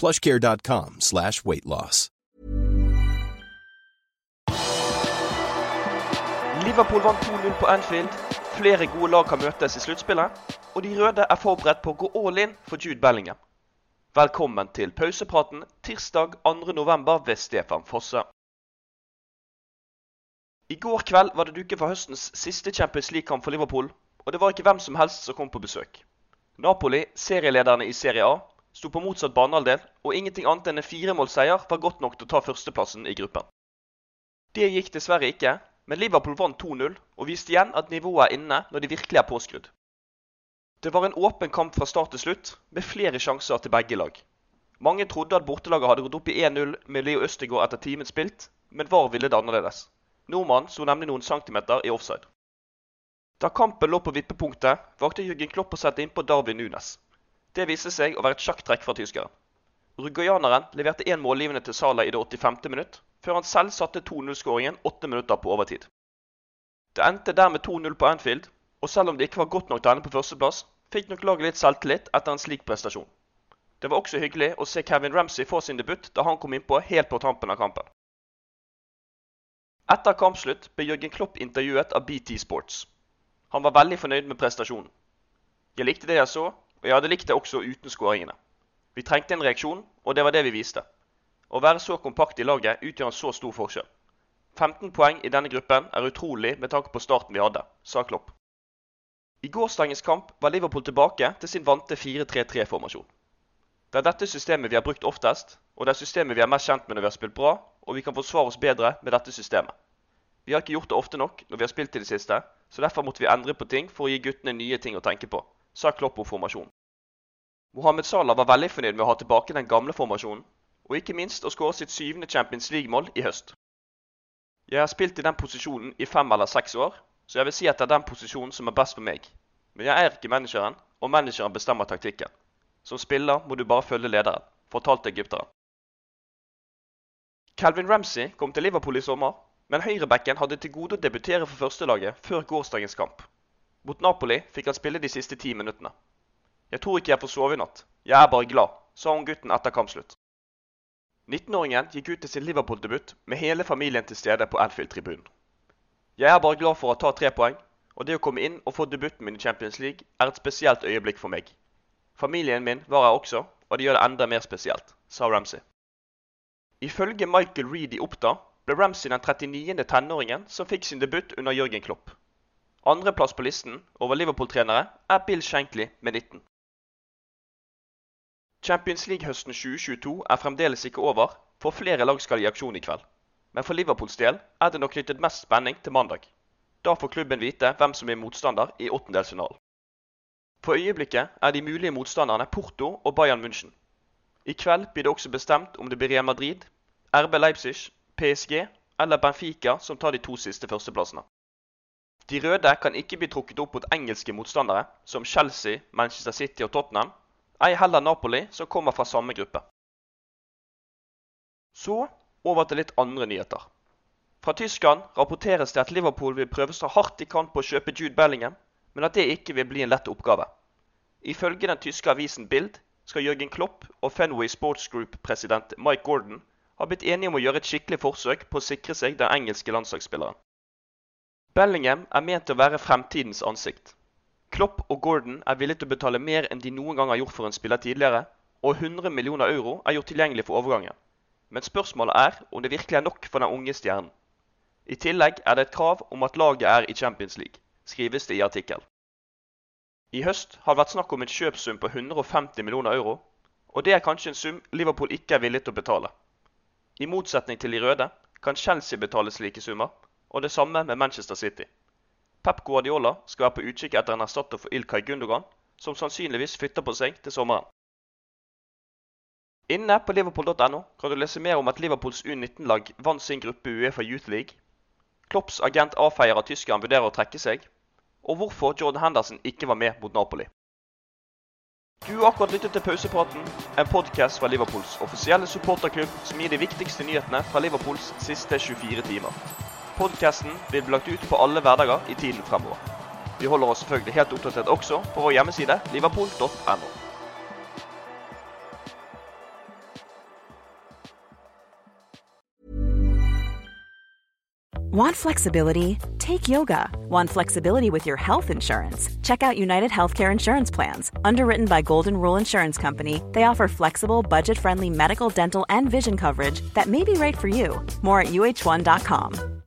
plushcare.com slash weight loss. Liverpool vant 2-0 på Anfield. Flere gode lag kan møtes i sluttspillet. Og de røde er forberedt på å gå all in for Jude Bellingham. Velkommen til pausepraten tirsdag 2.11. ved Stefan Fosse. I går kveld var det duket for høstens siste Champions League-kamp for Liverpool, og det var ikke hvem som helst som kom på besøk. Napoli, serielederne i Serie A, sto på motsatt banehalvdel, og ingenting annet enn en firemålsseier var godt nok til å ta førsteplassen i gruppen. Det gikk dessverre ikke, men Liverpool vant 2-0 og viste igjen at nivået er inne når de virkelig er påskrudd. Det var en åpen kamp fra start til slutt, med flere sjanser til begge lag. Mange trodde at bortelaget hadde gått opp i 1-0 med Leo Østegård etter timen spilt, men VAR ville det annerledes. Nordmannen sto nemlig noen centimeter i offside. Da kampen lå på vippepunktet, valgte Jørgen Klopp å sette innpå Darwin Nunes. Det viste seg å være et sjakktrekk fra tyskeren. Uruguayaneren leverte én målgivende til Sala i det 85. minutt, før han selv satte 2-0-skåringen åtte minutter på overtid. Det endte dermed 2-0 på Anfield, og selv om det ikke var godt nok til å ende på førsteplass, fikk nok laget litt selvtillit etter en slik prestasjon. Det var også hyggelig å se Kevin Ramsey få sin debut da han kom innpå helt på tampen av kampen. Etter kampslutt ble Jørgen Klopp intervjuet av BT Sports. Han var veldig fornøyd med prestasjonen. Jeg likte det jeg så, og jeg hadde likt det også uten skåringene. Vi trengte en reaksjon, og det var det vi viste. Å være så kompakt i laget utgjør en så stor forskjell. 15 poeng i denne gruppen er utrolig med tanke på starten vi hadde, sa Klopp. I gårsdagens kamp var Liverpool tilbake til sin vante 4-3-3-formasjon. Det er dette systemet vi har brukt oftest, og det er systemet vi er mest kjent med når vi har spilt bra, og vi kan forsvare oss bedre med dette systemet. Vi har ikke gjort det ofte nok når vi har spilt i det siste, så derfor måtte vi endre på ting for å gi guttene nye ting å tenke på, sa Klopp om formasjonen. Mohammed Salah var veldig fornøyd med å ha tilbake den gamle formasjonen, og ikke minst å skåre sitt syvende Champions League-mål i høst. Jeg har spilt i den posisjonen i fem eller seks år, så jeg vil si at det er den posisjonen som er best for meg. Men jeg er ikke manageren, og manageren bestemmer taktikken. Som spiller må du bare følge lederen, fortalte egypteren. Calvin Ramsey kom til Liverpool i sommer, men høyrebacken hadde til gode å debutere for førstelaget før gårsdagens kamp. Mot Napoli fikk han spille de siste ti minuttene. Jeg tror ikke jeg får sove i natt. Jeg er bare glad, sa hun gutten etter kampslutt. 19-åringen gikk ut til sin Liverpool-debut med hele familien til stede på Anfield-tribunen. Jeg er bare glad for å ta tre poeng, og det å komme inn og få debuten min i Champions League er et spesielt øyeblikk for meg. Familien min var her også, og det gjør det enda mer spesielt, sa Ramsey. Ifølge Michael Reed i Oppda ble Ramsey den 39. tenåringen som fikk sin debut under Jørgen Klopp. Andreplass på listen over Liverpool-trenere er Bill Shankly med 19. Champions League-høsten 2022 er fremdeles ikke over, for flere lag skal i aksjon i kveld. Men for Liverpools del er det nok knyttet mest spenning til mandag. Da får klubben vite hvem som er motstander i åttendelsfinalen. For øyeblikket er de mulige motstanderne Porto og Bayern München. I kveld blir det også bestemt om det blir Real Madrid, RB Leipzig, PSG eller Benfica som tar de to siste førsteplassene. De røde kan ikke bli trukket opp mot engelske motstandere som Chelsea, Manchester City og Tottenham, ei heller Napoli, som kommer fra samme gruppe. Så, over til litt andre nyheter. Fra Tyskland rapporteres det at Liverpool vil prøve så hardt de kan på å kjøpe Jude Bellingham, men at det ikke vil bli en lett oppgave. Ifølge den tyske avisen Bild skal Jørgen Klopp og Fenway Sports Group-president Mike Gordon ha blitt enige om å gjøre et skikkelig forsøk på å sikre seg den engelske landslagsspilleren. Bellingham er ment å være fremtidens ansikt. Klopp og Gordon er villige til å betale mer enn de noen gang har gjort for en spiller tidligere, og 100 millioner euro er gjort tilgjengelig for overgangen. Men spørsmålet er om det virkelig er nok for den unge stjernen. I tillegg er det et krav om at laget er i Champions League, skrives det i artikkel. I høst har det vært snakk om en kjøpsum på 150 millioner euro, og det er kanskje en sum Liverpool ikke er villig til å betale. I motsetning til de røde kan Chelsea betale slike summer, og det samme med Manchester City. Pep Guardiola skal være på utkikk etter en erstatter for Ilkay Gundogan, som sannsynligvis flytter på seg til sommeren. Inne på liverpool.no kan du lese mer om at Liverpools U19-lag vant sin gruppe Uefa Youth League, Klopps agent avfeier at tyskeren vurderer å trekke seg, og hvorfor Jordan Henderson ikke var med mot Napoli. Du har akkurat lyttet til Pausepraten, en podkast fra Liverpools offisielle supporterklubb som gir de viktigste nyhetene fra Liverpools siste 24 timer. Podkasten vil bli lagt ut på alle hverdager i tiden fremover. Vi holder oss selvfølgelig helt oppdatert også på vår hjemmeside liverpool.no. Want flexibility? Take yoga. Want flexibility with your health insurance? Check out United Healthcare Insurance Plans. Underwritten by Golden Rule Insurance Company, they offer flexible, budget friendly medical, dental, and vision coverage that may be right for you. More at uh1.com.